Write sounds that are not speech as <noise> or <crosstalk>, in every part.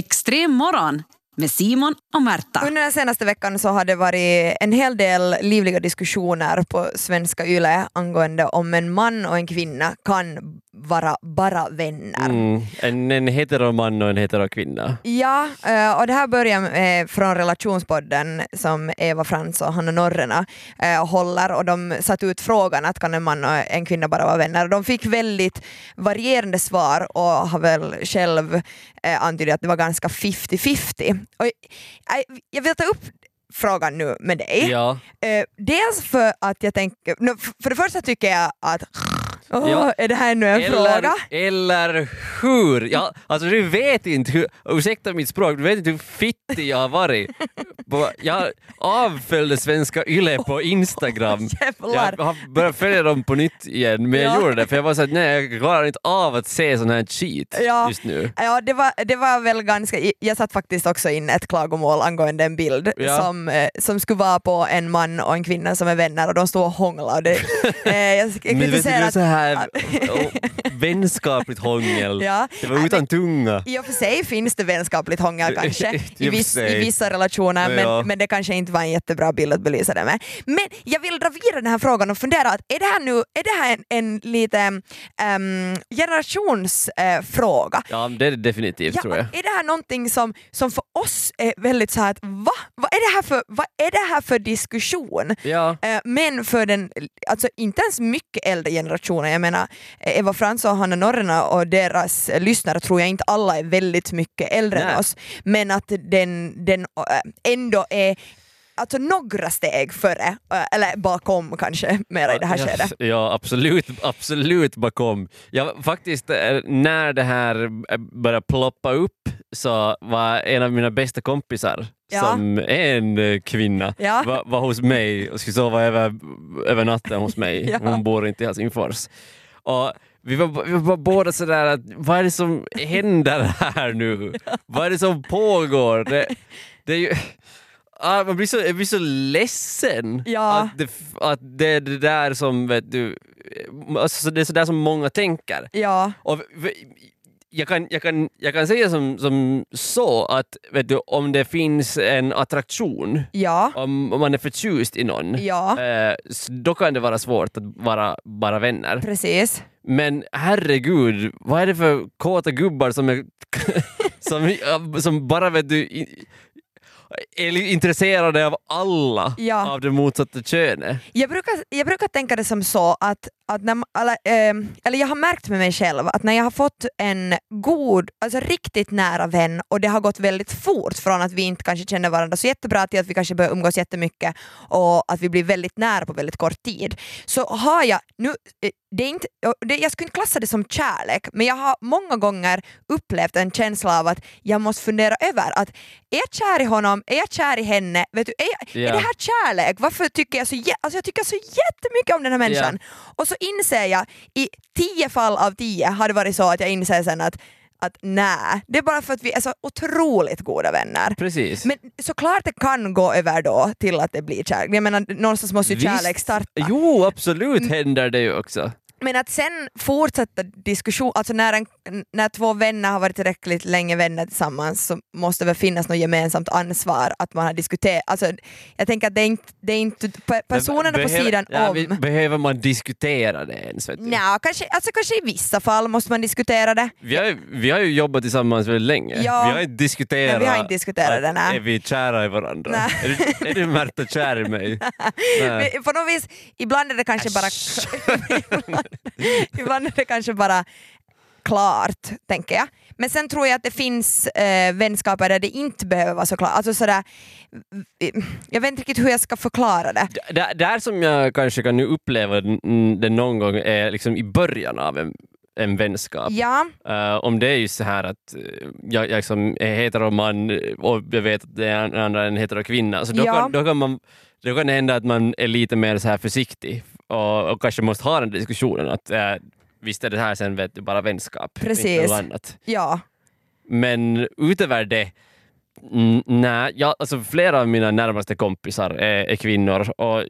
Extrem morgon med Simon och Märta. Under den senaste veckan så har det varit en hel del livliga diskussioner på svenska YLE angående om en man och en kvinna kan vara bara vänner. Mm. En, en heteroman och en heterokvinna. Ja, eh, och det här börjar med, från relationspodden som Eva Frans och Hanna Norrena eh, håller och de satte ut frågan att kan en man och en kvinna bara vara vänner? De fick väldigt varierande svar och har väl själv eh, antytt att det var ganska 50-50. Och, jag, vill ta upp frågan nu med dig. Ja. Eh, dels för att jag tänker, för det första tycker jag att Åh, Ja. är det här nu en fråga? eller hur? Ja, alltså du vet inte hur, ursäkta mitt språk, du vet inte hur fittig jag har varit. Jag avföljde Svenska Yle på Instagram. <laughs> Jävlar. Jag har börjat följa dem på nytt igen, men jag Ja. gjorde det för jag var såhär, nej jag klarar inte av att se sån här skit Ja. just nu. Ja, det var, det var väl ganska, jag satt faktiskt också in ett klagomål angående en bild Ja. som, eh, som skulle vara på en man och en kvinna som är vänner och de står och det, <laughs> eh, jag, jag Men här <laughs> oh, vänskapligt hångel. Ja. Det var utan tunga. i och för sig finns det vänskapligt hångel <laughs> kanske I viss, i vissa relationer men, Ja. men det kanske inte var en jättebra bild att belysa det med. Men jag vill dra vidare den här frågan och fundera att är det här nu är det här en, en lite um, generationsfråga? Ja, det är det definitivt tror jag. Är det här någonting som, som för oss är väldigt så här att va? Vad är det här för, vad är det här för diskussion? Ja. Eh, Men för den, alltså inte ens mycket äldre generationen, jag menar Eva Frans och Hanna Norrena och deras lyssnare tror jag inte alla är väldigt mycket äldre Nej. än oss, men att den, den eh, ändå är alltså några steg före, eh, eller bakom kanske, mera i det här ja, skedet. Ja, absolut, absolut bakom. Ja, faktiskt, eh, när det här eh, började ploppa upp så var en av mina bästa kompisar Ja. som är en eh, kvinna Ja. var, var hos mig och skulle sova över, över natten hos mig. <laughs> Ja. Hon bor inte i Helsingfors. Och vi var, vi var båda sådär att vad är det som händer här nu? <laughs> Vad är det som pågår? Det, det är ju... Ah, man blir så, jag blir så ledsen Ja. att, det, att det är det där som vet du, alltså det är sådär som många tänker. Ja, Och jag, kan, jag, kan, jag kan säga som, som så att vet du, om det finns en attraktion, ja, om, om man är förtjust i någon, ja, eh, då kan det vara svårt att vara bara vänner. precis. Men herregud, vad är det för kåta gubbar som, är, <laughs> som, som bara vet du, är intresserade av alla Ja. av det motsatta könet? Jag brukar, jag brukar tänka det som så att, att när, eller, eh, eller jag har märkt med mig själv att när jag har fått en god, alltså riktigt nära vän och det har gått väldigt fort från att vi inte kanske känner varandra så jättebra till att vi kanske börjar umgås jättemycket och att vi blir väldigt nära på väldigt kort tid så har jag nu eh, det är inte, det, jag skulle inte klassa det som kärlek, men jag har många gånger upplevt en känsla av att jag måste fundera över att är jag kär i honom, är jag kär i henne, vet du, är, jag, är Ja. det här kärlek? Varför tycker jag så, alltså jag tycker så jättemycket om den här människan? Och så inser jag, i tio fall av tio har det varit så att jag inser sen att att nej, det är bara för att vi är så otroligt goda vänner. Precis. Men såklart det kan gå över då till att det blir kärlek. Jag menar någonstans måste ju Visst. kärlek starta. Jo, absolut händer det ju också. Men att sen fortsätta diskussion, alltså när, en, när två vänner har varit tillräckligt länge vänner tillsammans så måste det väl finnas något gemensamt ansvar att man har diskuterat. Alltså, jag tänker att det är inte, det är inte pe- personerna på Behöver- sidan ja, om. vi- Behöver man diskutera det ens? Vet? Nja, kanske, alltså kanske i vissa fall måste man diskutera det. Vi, har, vi har ju jobbat tillsammans väldigt länge. Ja. Vi har inte diskuterat, Nej, vi har inte diskuterat det, nej. är vi kära i varandra. Nej. Är, du, är du Märta kär i mig? <laughs> Nej. Men På något vis, ibland är det kanske bara <laughs> ibland, ibland är det kanske bara klart, tänker jag. Men sen tror jag att det finns eh, vänskaper där det inte behöver vara så klart. Alltså sådär, jag vet inte riktigt hur jag ska förklara det. Där, där som jag kanske kan nu uppleva det någon gång är liksom i början av en, en vänskap. Ja, Eh, om det är ju så här att eh, jag, jag liksom är heteroman och jag vet att det är en andra en heterokvinna, så då, Ja. kan, då, kan man, då kan det hända att man är lite mer så här försiktig och, och kanske måste ha den diskussionen att eh, visst är det här sen vet du, bara vänskap, Precis. inte något annat. ja, Men utöver det, nej, ja, alltså flera av mina närmaste kompisar är, är kvinnor och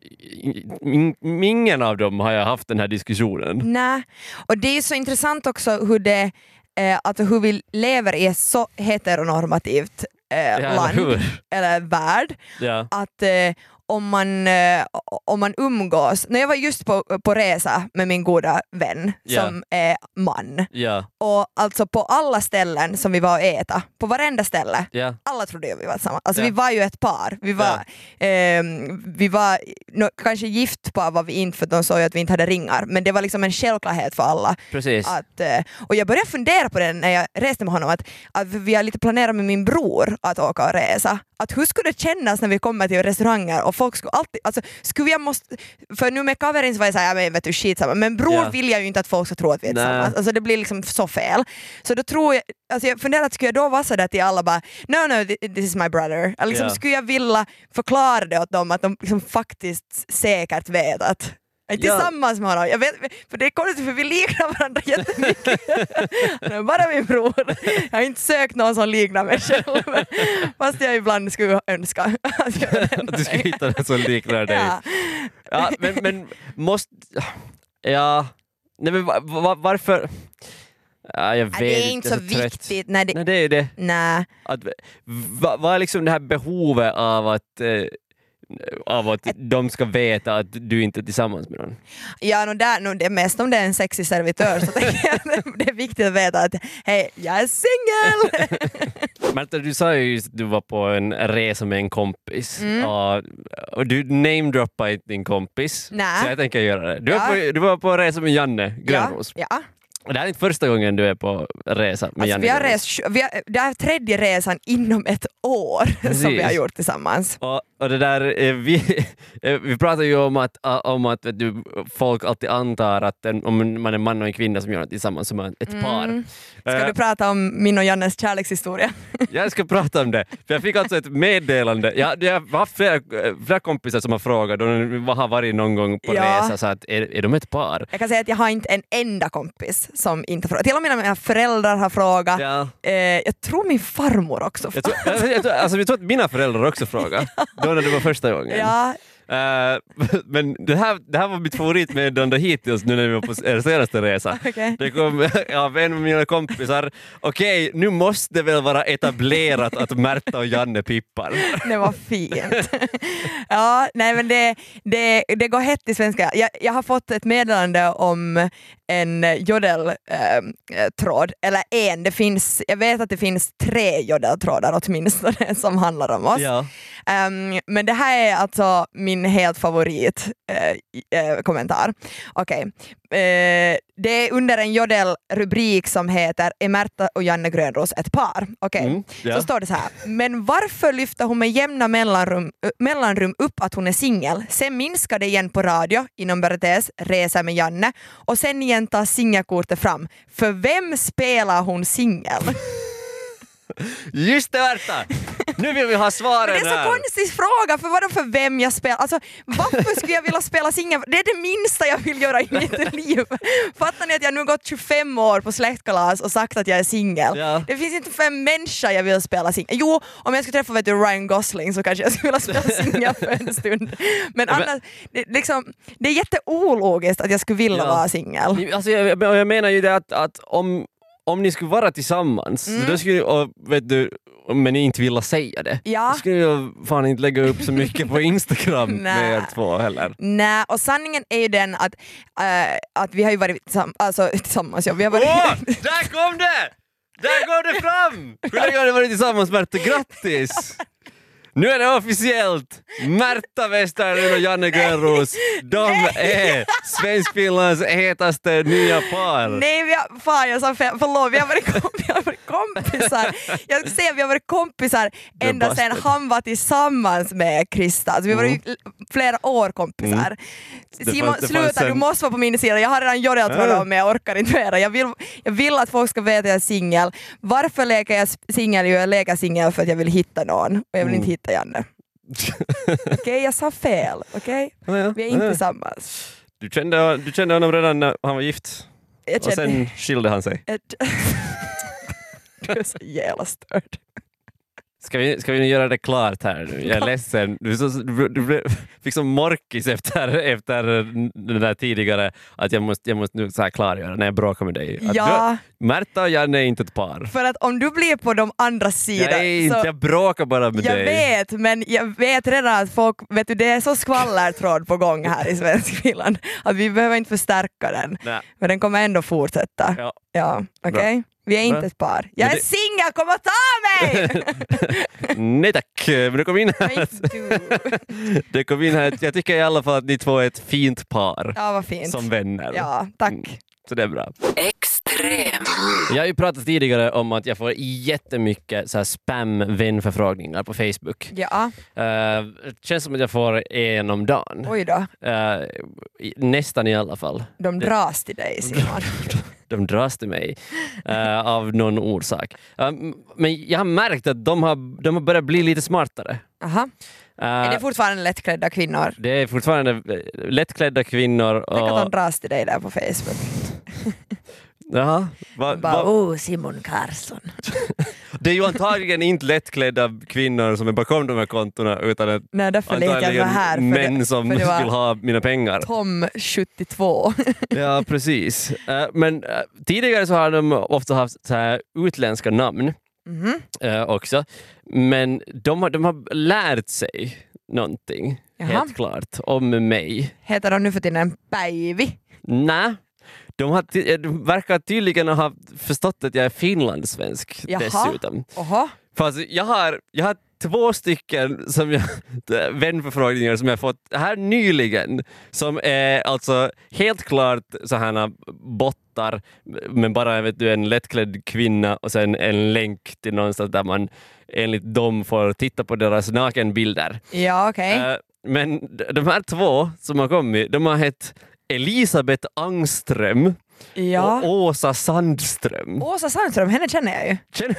in- ingen av dem har jag haft den här diskussionen. nej. Och det är så intressant också hur det eh, alltså hur vi lever i ett så heteronormativt eh, eller land hur? eller värld Ja. att eh, om, man, eh, om man umgås, när jag var just på, på resa med min goda vän Ja. som är man Ja. och alltså på alla ställen som vi var och äta, på varenda ställe Ja. alla trodde ju vi var tillsammans. Alltså vi var ju ett par. Vi var, ehm, vi var nå- kanske gift par var vi inte för de såg ju att vi inte hade ringar, men det var liksom en självklarhet för alla. Precis. Att, eh, och jag började fundera på det när jag reste med honom, att, att vi har lite planerat med min bror att åka och resa. Att hur skulle det kännas när vi kommer till restauranger och folk skulle alltid, alltså skulle jag måste, för nu med Kaverin så var jag såhär, ja men vet du skitsamma, men bror Ja. vill jag ju inte att folk ska tro att vi är tillsammans. Alltså det blir liksom så fel. Så då tror jag, alltså jag funderar att skulle jag då vara sådär till alla bara no no thi- this is my brother. Liksom Ja. skulle jag vilja förklara det åt dem att de liksom faktiskt säkert vet att. Tillsammans med honom. Jag vet, för det är konstigt för vi liknar varandra jättemycket. <laughs> Han är bara min bror. Jag har inte sökt någon som liknar mig själv. Fast jag ibland skulle önska att jag <laughs> Att du skulle hitta den som liknar dig. ja. Ja, men, men måste... Ja... Nej men va, va, varför... Ja, jag vet Det är inte så trött. viktigt. Nej, det, Nej, det är det. nej. Att, va, vad är liksom det här behovet av att, eh, av att de ska veta att du inte är tillsammans med någon? Ja, no, där, no, det är mest om det är en sexig servitör så tänker jag <laughs> det är viktigt att veta att hej, jag är singel! <laughs> Märta, du sa ju att du var på en resa med en kompis Mm. och, och du namedroppade inte din kompis. Nej. Så jag tänker göra det. Du, var Ja. på, du var på resa med Janne Grönros. Ja, ja. Det här är inte första gången du är på resa med Alltså, Janne vi har rest, vi har, det är tredje resan inom ett år <laughs> som Precis. vi har gjort tillsammans. Och, och det där, eh, vi, <laughs> eh, vi pratar ju om att, om att du, folk alltid antar att en, om man är man och en kvinna som gör något tillsammans som ett par. Mm. Ska Eh, du prata om min och Jannes kärlekshistoria? <laughs> Jag ska prata om det, för jag fick alltså ett meddelande. Jag, jag har haft flera, flera kompisar som har frågat, de har varit någon gång på Ja. resa, så att är, är de ett par? Jag kan säga att jag har inte en enda kompis som inte frågat. Till och med mina föräldrar har frågat. Ja. Eh, jag tror min farmor också Jag frågat. tror, jag, jag, alltså, jag tror att mina föräldrar också frågade, <laughs> då när det var första gången. Ja, Eh, men det här, det här var mitt favoritmeddelande hittills nu när vi var på er senaste resa. okej. Det kom <laughs> av en av mina kompisar, okej nu måste det väl vara etablerat att Märta och Janne pippar. Det var fint. <laughs> ja, nej men det, det, det går hett i svenska. Jag, jag har fått ett meddelande om en jodeltråd, eller en, det finns, jag vet att det finns tre jodeltrådar åtminstone <laughs> som handlar om oss. Ja. Ehm, men det här är alltså min helt favorit i- eh, kommentar. Okej. Eh, det är under en jodel-rubrik som heter Är Märta och Janne Grönros ett par? Okej. Mm, ja. Så står det så här. Men varför lyfter hon med jämna mellanrum, mellanrum upp att hon är singel? Sen minskar det igen på radio, inom parentes, resa med Janne, och sen igen tar singelkortet fram. För vem spelar hon singel? <laughs> Just det Märta! Nu vill vi ha svaren Men det är så här. konstig fråga, för vadå för vem jag spelar? Alltså, varför skulle jag vilja spela singel? Det är det minsta jag vill göra i mitt <laughs> liv. Fattar ni att jag nu gått 25 år på släktkalas och sagt att jag är singel? Ja. Det finns inte för en människa jag vill spela singel. Jo, om jag skulle träffa vet du, Ryan Gosling så kanske jag skulle vilja spela singel för en stund. Men- annars, det, liksom, det är jätteologiskt att jag skulle vilja Ja. vara singel. Alltså, jag, jag menar ju det att, att om, om ni skulle vara tillsammans, Mm. då skulle, och, vet du, men ni inte vill säga det, Ja. då skulle jag fan inte lägga upp så mycket på Instagram <laughs> med er två heller. Nej, och sanningen är ju den att, äh, att vi har ju varit tillsammans, alltså, <laughs> tillsammans ja, vi har varit Åh! Där kom det! Där går det fram! Hur länge har ni varit tillsammans Märta? Grattis! <laughs> Nu är det officiellt! Märta Westerlund och Janne Grönros, de är Svenskfinlands hetaste nya par. Nej, vi har, fan jag sa fel, förlåt, vi har varit, kom, vi har varit kompisar. Jag ska säga vi har varit kompisar ända sedan han var tillsammans med Krista. Alltså, vi har varit flera år kompisar. Det Simon, fanns- sluta, en- du måste vara på min sida. Jag har redan gjort allt Ja. men jag orkar inte mera. Jag vill, jag vill att folk ska veta att jag är singel. Varför leker jag singel? Jo, jag leker singel för att jag vill hitta någon och jag vill Mm. inte hitta Janne. <laughs> Okej, jag sa fel. Okej? Ja, ja. Vi är inte tillsammans. Du kände, du kände honom redan när han var gift Jag och sen skilde han sig. Ett... <laughs> du är så jävla störd. Ska vi, ska vi göra det klart här nu? Jag är ledsen. Du, så, du, du <laughs> fick som morkis efter, efter den där tidigare att jag måste, jag måste nu så här klargöra när jag bråkar med dig. Att Ja, du, Märta och Janne är inte ett par. för att om du blir på de andra sidor Jag är inte, så jag bråkar bara med jag dig. vet, men jag vet redan att folk, vet du, det är så skvallertråd på gång här i Svenskfinland att vi behöver inte förstärka den, Nej. men den kommer ändå fortsätta. Ja. Ja, okej? Vi är inte ett par. Jag är det- singel, kom och ta mig! <laughs> Nej tack, men det kom in här. du. <laughs> Det kom in här. Jag tycker i alla fall att ni två är ett fint par Ja, vad fint. som vänner. Ja, tack. Mm. Så det är bra. Extrem. Jag har ju pratat tidigare om att jag får jättemycket så här spam-vänförfrågningar på Facebook. Ja, Uh, det känns som att jag får en om dagen. oj då. I- nästan i alla fall. De dras till dig Simon. De dras till mig eh, av någon orsak. M- men jag har märkt att de har, de har börjat bli lite smartare. Aha. Eh, Är det fortfarande lättklädda kvinnor? det är fortfarande lättklädda kvinnor. Tänk att de Och, dras till dig där på Facebook. <laughs> Jaha, va, Bara, va, oh Simon Karlsson. <laughs> det är ju antagligen inte lättklädda kvinnor som är bakom de här kontona utan att Nej, därför lekte jag antagligen här. För män det, som det vill ha mina pengar. Tom 72. <laughs> Ja, precis. Eh, men eh, tidigare så har de ofta haft så här utländska namn eh, också. Men de har, de har lärt sig någonting, Jaha. helt klart, om mig. Heter de nu för tiden Päivi? Nej, de, har ty- eh, de verkar tydligen ha förstått att jag är finlandssvensk Jaha. dessutom. Oho. Fast jag har, jag har två stycken som jag, <laughs> vänförfrågningar som jag fått här nyligen som är alltså helt klart sådana bottar men bara vet du, en lättklädd kvinna och sen en länk till någonstans där man enligt dem får titta på deras nakenbilder. Ja, okej. Eh, men de här två som har kommit, de har hett Elisabeth Angström ja. och Åsa Sandström. Åsa Sandström, henne känner jag ju. Känner,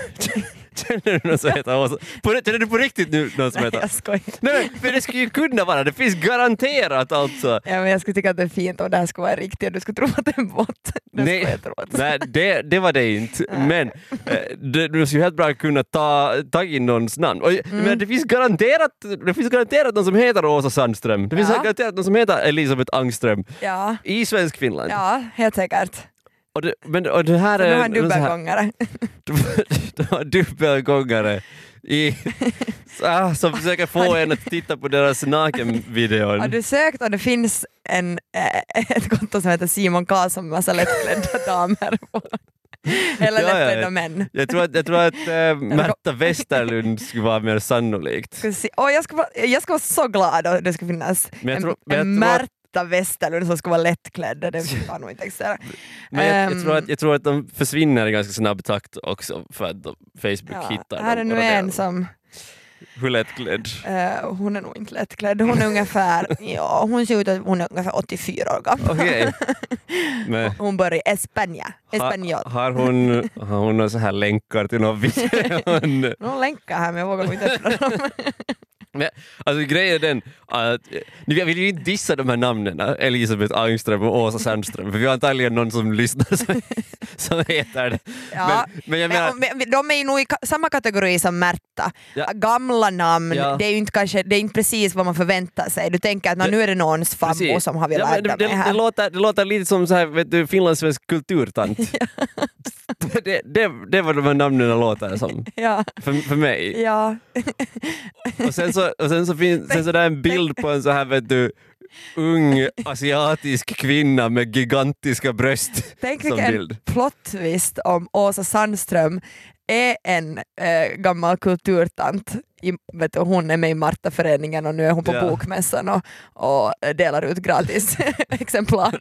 <laughs> känner du någon som heter Åsa? På, känner du på riktigt nu någon som Nej, heter jag skojar. Nej för det skulle ju kunna vara, det finns garanterat alltså. Ja, men jag skulle tycka att det är fint om det här skulle vara riktigt och du skulle tro att det är en bot. Det Nej. Nej, det, det var det inte. Men eh, det, du skulle helt bra kunna ta tag in någons namn. Och, Mm. men det, finns garanterat, det finns garanterat någon som heter Åsa Sandström. Det finns Ja. garanterat någon som heter Elisabeth Angström Ja, i svensk Finland. ja, helt säkert. Och, det, men, och det här har är... någon så här- dubbelgångare. <laughs> De har dubbelgångare i, ah, som försöker få en att titta på deras nakenvideor. Har du sökt och det finns en, äh, ett konto som heter Simon Karlsson med massa lättklädda damer på. Eller Ja, lättklädda ja. män. Jag tror att, jag tror att <laughs> äh, Märta Westerlund skulle vara mer sannolikt. Åh, jag, ska vara, jag ska vara så glad om det ska finnas Men jag en, tror- men jag en tror Märta Westerlund som ska vara lättklädd. Det har nog inte existerat. Men jag, jag, Ehm. tror att, jag tror att de försvinner i ganska snabb takt också för att Facebook Ja, hittar här är nu en som, Hur lättklädd? eh, hon är nog inte lättklädd, hon är ungefär, <laughs> ja hon ser ut att hon är ungefär 84 år gammal. Okej. <laughs> Men Hon bor i España. Español. har, har, hon, har hon så här länkar till någon video? <laughs> Någon länkar här men jag vågar inte öppna dem. Men, alltså grejen är den att eh, nu, jag vill ju inte dissa de här namnen, Elisabeth Angström och Åsa Sandström, för vi har antagligen någon som lyssnar som, <laughs> som heter det. Ja. Men, men jag menar, Men, men, de är ju nog i samma kategori som Märta. Ja. Gamla namn, Ja. det är ju inte, kanske, det är inte precis vad man förväntar sig. Du tänker att "Nå, nu är det någons Precis. som har velat Ja, det, det, det, här. låter, det låter lite som så här, vet du, finlandssvensk kulturtant. <laughs> <laughs> det, det, det är vad de här namnen låter som, Ja. för, för mig. Ja. Och sen så, och sen så finns sen så där en bild på en så här vet du, ung asiatisk kvinna med gigantiska bröst Tänk som bild. plot twist om Åsa Sandström är en äh, gammal kulturtant. I, vet du, hon är med i Martaföreningen och nu är hon på Ja. bokmässan och, och delar ut gratis <laughs> exemplar.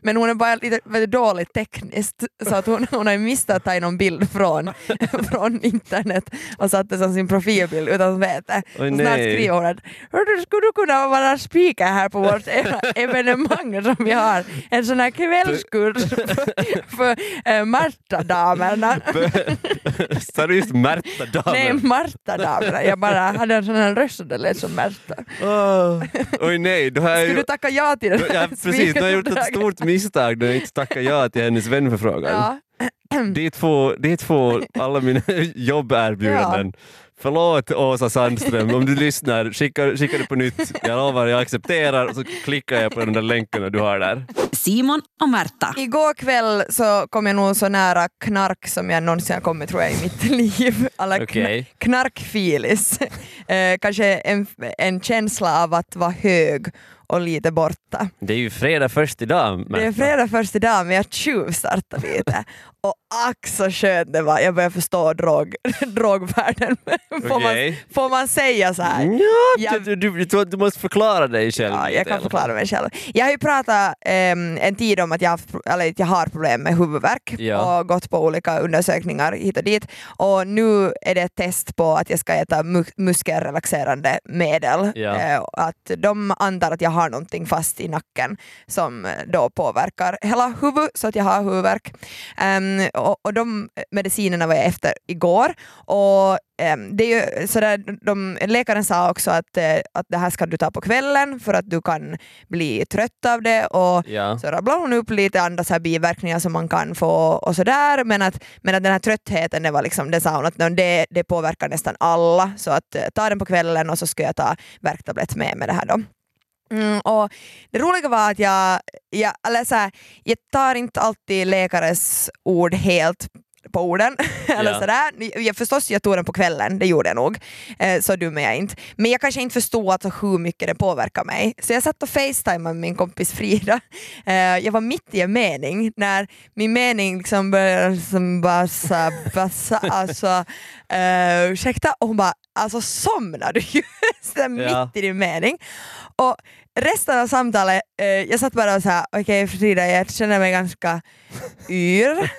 Men hon är bara lite vet du, dåligt tekniskt så att hon, hon har missat att ta någon bild från, <laughs> från internet och satt det som sin profilbild utan veta. Oj, Och snart skriver hon att "Hördu, skulle du kunna vara speaker här på vårt evenemang som vi har? En sån här kvällskurs <laughs> för, för äh, Marta-damerna. Sa du just Märta Nej, damer? Marta-damerna. Jag bara hade en sån här röst och det lät som Märta. Åh, oj nej, då har jag ju... du tacka ja till det Ja, precis, nu har gjort ett stort misstag när jag inte tackar ja till hennes vänförfrågan. Ja. det är två, det är två alla mina <laughs> jobberbjudanden. Förlåt Åsa Sandström, om du lyssnar, skicka, skicka det på nytt. Jag lovar, jag accepterar och så klickar jag på den där länken du har där. Simon och Märta. Igår kväll så kom jag nog så nära knark som jag någonsin har kommit tror jag i mitt <laughs> liv. Alla kn- Okej. knarkfilis. eh, kanske en, en känsla av att vara hög och lite borta. Det är ju fredag först idag. Det är Märta. fredag först idag men jag tjuvstartar lite. Och ack så skönt det var, jag börjar förstå drog, <laughs> drogvärlden. får, man, Okej. får man säga så här? Ja, Jag- du, du, du, du måste förklara dig själv. Ja, jag kan förklara mig själv. Jag har ju pratat ehm, en tid om att jag, har haft eller jag har problem med huvudvärk Ja. och gått på olika undersökningar hit och dit. Och nu är det ett test på att jag ska äta mu- muskelrelaxerande medel. Ja. Eh, att de antar att jag har någonting fast i nacken som eh, då påverkar hela huvudet så att jag har huvudvärk. Ehm, och, och de medicinerna var jag efter igår. Och ehm, det är ju sådär, de, läkaren sa också att, eh, att det här ska du ta på kvällen för att du kan bli trött av det och Ja. så rabblade hon upp lite andra så biverkningar som man kan få och sådär men att, men att den här tröttheten det var liksom, det sa hon att det, det påverkar nästan alla så att eh, ta den på kvällen och så ska jag ta värktablett med med det här då. Mm, och det roliga var att jag, jag, eller så här, jag tar inte alltid läkares ord helt på orden. <laughs> eller Ja. sådär. Jag, förstås jag tog den på kvällen, det gjorde jag nog. Eh, så dum är jag inte. Men jag kanske inte förstod alltså hur mycket det påverkar mig. Så jag satt och facetimade med min kompis Frida. <laughs> Eh, jag var mitt i en mening när min mening liksom började som bassa, bassa, alltså eh, ursäkta och hon bara alltså somnar du <laughs> just mitt i din mening? Och resten av samtalet, eh, jag satt bara och sa okej Frida jag känner mig ganska yr.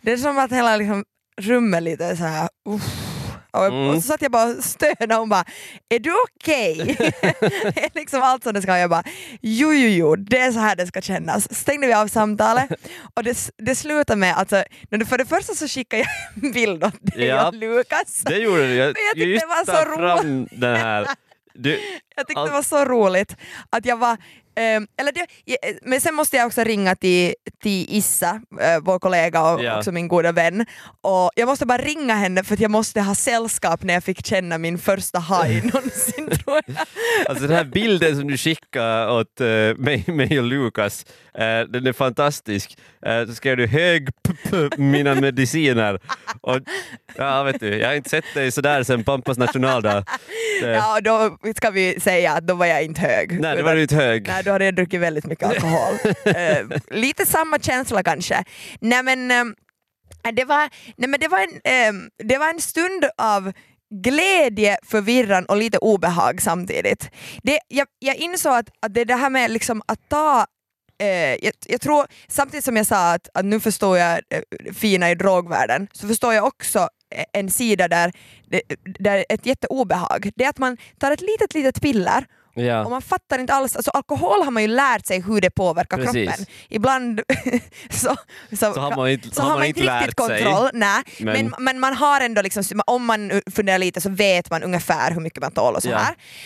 <laughs> det är som att hela liksom, rummet lite så här. uff. Och, Mm. så satt jag bara och stönade och hon bara är du okej? <laughs> Det är liksom allt som det ska. Jag bara jo jo jo det är så här det ska kännas. Stängde vi av samtalet och det, det slutade med att alltså, för det första så skickade jag en bild åt dig Ja. och Lukas. Det gjorde du. Jag, jag tyckte det var så fram den här. Du, Jag tyckte det var så roligt att jag var ehm, eller det, men sen måste jag också ringa till, till Issa, eh, vår kollega och Ja. också min goda vän. Och jag måste bara ringa henne för att jag måste ha sällskap när jag fick känna min första haj <laughs> någonsin tror jag. Alltså den här bilden som du skickade åt eh, mig, mig och Lukas, eh, den är fantastisk. Uh, så skrev du hög p- p- mina mediciner. <laughs> Och, ja, vet du, jag har inte sett dig sådär sen Pampas nationaldag. Ja, då ska vi säga att då var jag inte hög. nej, det var du inte hög. Nej, då hade jag druckit väldigt mycket alkohol. <laughs> Eh, lite samma känsla kanske. Nej men, ehm, det, var, nej, men det, var en, ehm, det var en stund av glädje, förvirran och lite obehag samtidigt. Det, jag, jag insåg att, att det det här med liksom att ta Eh, jag, jag tror, samtidigt som jag sa att, att nu förstår jag eh, fina i drogvärlden, så förstår jag också eh, en sida där, där ett jätteobehag, det är att man tar ett litet litet piller och Ja. man fattar inte alls, alltså alkohol har man ju lärt sig hur det påverkar Precis. kroppen. Ibland <laughs> så, Så har man inte, så har man inte inte riktigt kontroll, nej. Men- Men, men man har ändå, liksom, om man funderar lite så vet man ungefär hur mycket man tål och så Ja.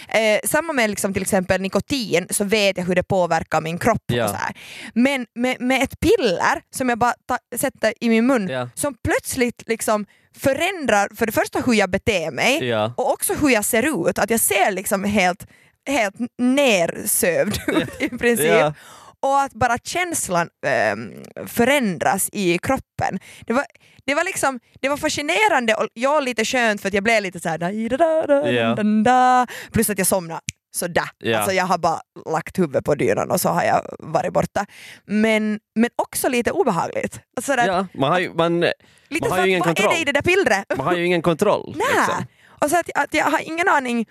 här. Eh, samma med liksom, till exempel nikotin så vet jag hur det påverkar min kropp. Ja. Och så här. Men med, med ett piller som jag bara ta, sätter i min mun Ja. som plötsligt liksom förändrar för det första hur jag beter mig och också hur jag ser ut, att jag ser liksom helt, helt nersövd <laughs> ut i princip. Ja. Och att bara känslan ehm, förändras i kroppen. Det var, det var liksom, det var fascinerande och jag lite skönt för att jag blev lite såhär da, da, da, Ja. da, da, plus att jag somnade sådär. Ja. Alltså jag har bara lagt huvudet på dynan och så har jag varit borta. Men, men också lite obehagligt. Alltså sådär, Ja, man har ju, man, lite man har ju att, ingen vad är kontroll. det i det där pillret? man har ju ingen kontroll. <laughs> Nej. liksom. Och så att, att jag har ingen aning,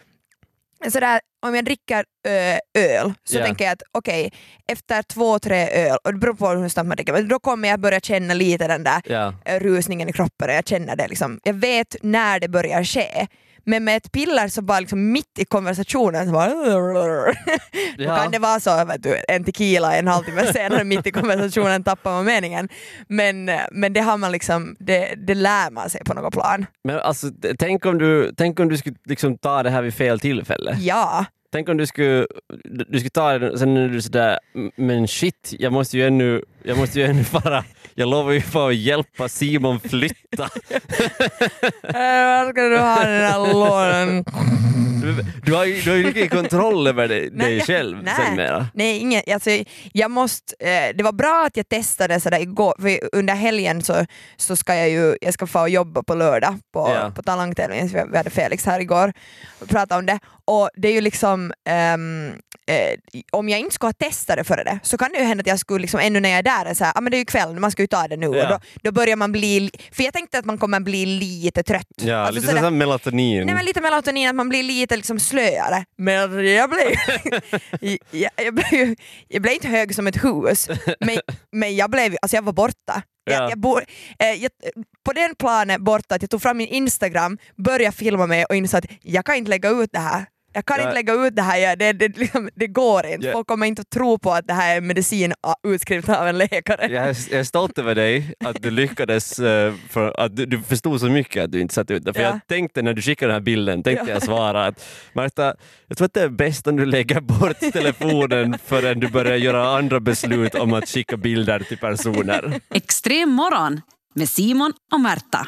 sådär, om jag dricker ö, öl så Ja. tänker jag att okej, efter två, tre öl, och det beror på hur snabbt man dricker, men då kommer jag börja känna lite den där eh, rusningen i kroppen och jag känner det liksom. Jag vet när det börjar ske. Men med ett piller så bara liksom mitt i konversationen så bara... <laughs> Då Ja. kan det vara så, vet du, en tequila en halvtimme senare mitt i konversationen tappar man meningen. Men, eh, men det har man liksom, det, det lär man sig på något plan. Men alltså, tänk om du, tänk om du skulle liksom ta det här vid fel tillfälle. Ja. Tänk om du skulle, du skulle ta det sen är du sådär, men shit, jag måste ju ännu, jag måste ju ännu fara, jag lovar ju fan att hjälpa Simon flytta. <laughs> Var ska du ha den där låren? Du, har ju du har ju ingen kontroll över dig, Nej, dig själv nej. sen mera. Nej, ingen, alltså, jag måste, eh, det var bra att jag testade sådär igår, för under helgen så, så ska jag ju jag ska få jobba på lördag på, Ja. på talangtävlingen, vi hade Felix här igår och pratade om det. Och det är ju liksom, ehm, eh, om jag inte skulle ha testat det före det så kan det ju hända att jag skulle, liksom, ännu när jag är där, är så här, ah, men det är ju kväll, man ska ju ta det nu. Ja. Då, då börjar man bli, för jag tänkte att man kommer bli lite trött. Ja, Alltså lite sådär- sådär melatonin. Nej men lite melatonin, att man blir lite liksom slöare. Men jag blev, <laughs> <laughs> jag, jag, blev, jag blev inte hög som ett hus, men, men jag, blev, alltså jag var borta. Ja. Jag, jag bo, eh, jag, på den planen borta att jag tog fram min Instagram, började filma mig och insåg att jag kan inte lägga ut det här. Jag kan Ja. inte lägga ut det här, jag, det, det, liksom, det går inte. Ja. Folk kommer inte att tro på att det här är medicin utskriven av en läkare. Jag är, jag är stolt över dig, att du lyckades, eh, för att du, du förstod så mycket att du inte satte ut det. För Ja. jag tänkte när du skickade den här bilden, tänkte Ja. jag svara att Marta, jag tror att det är bäst om du lägger bort telefonen förrän du börjar göra andra beslut om att skicka bilder till personer. Extrem morgon med Simon och Märta.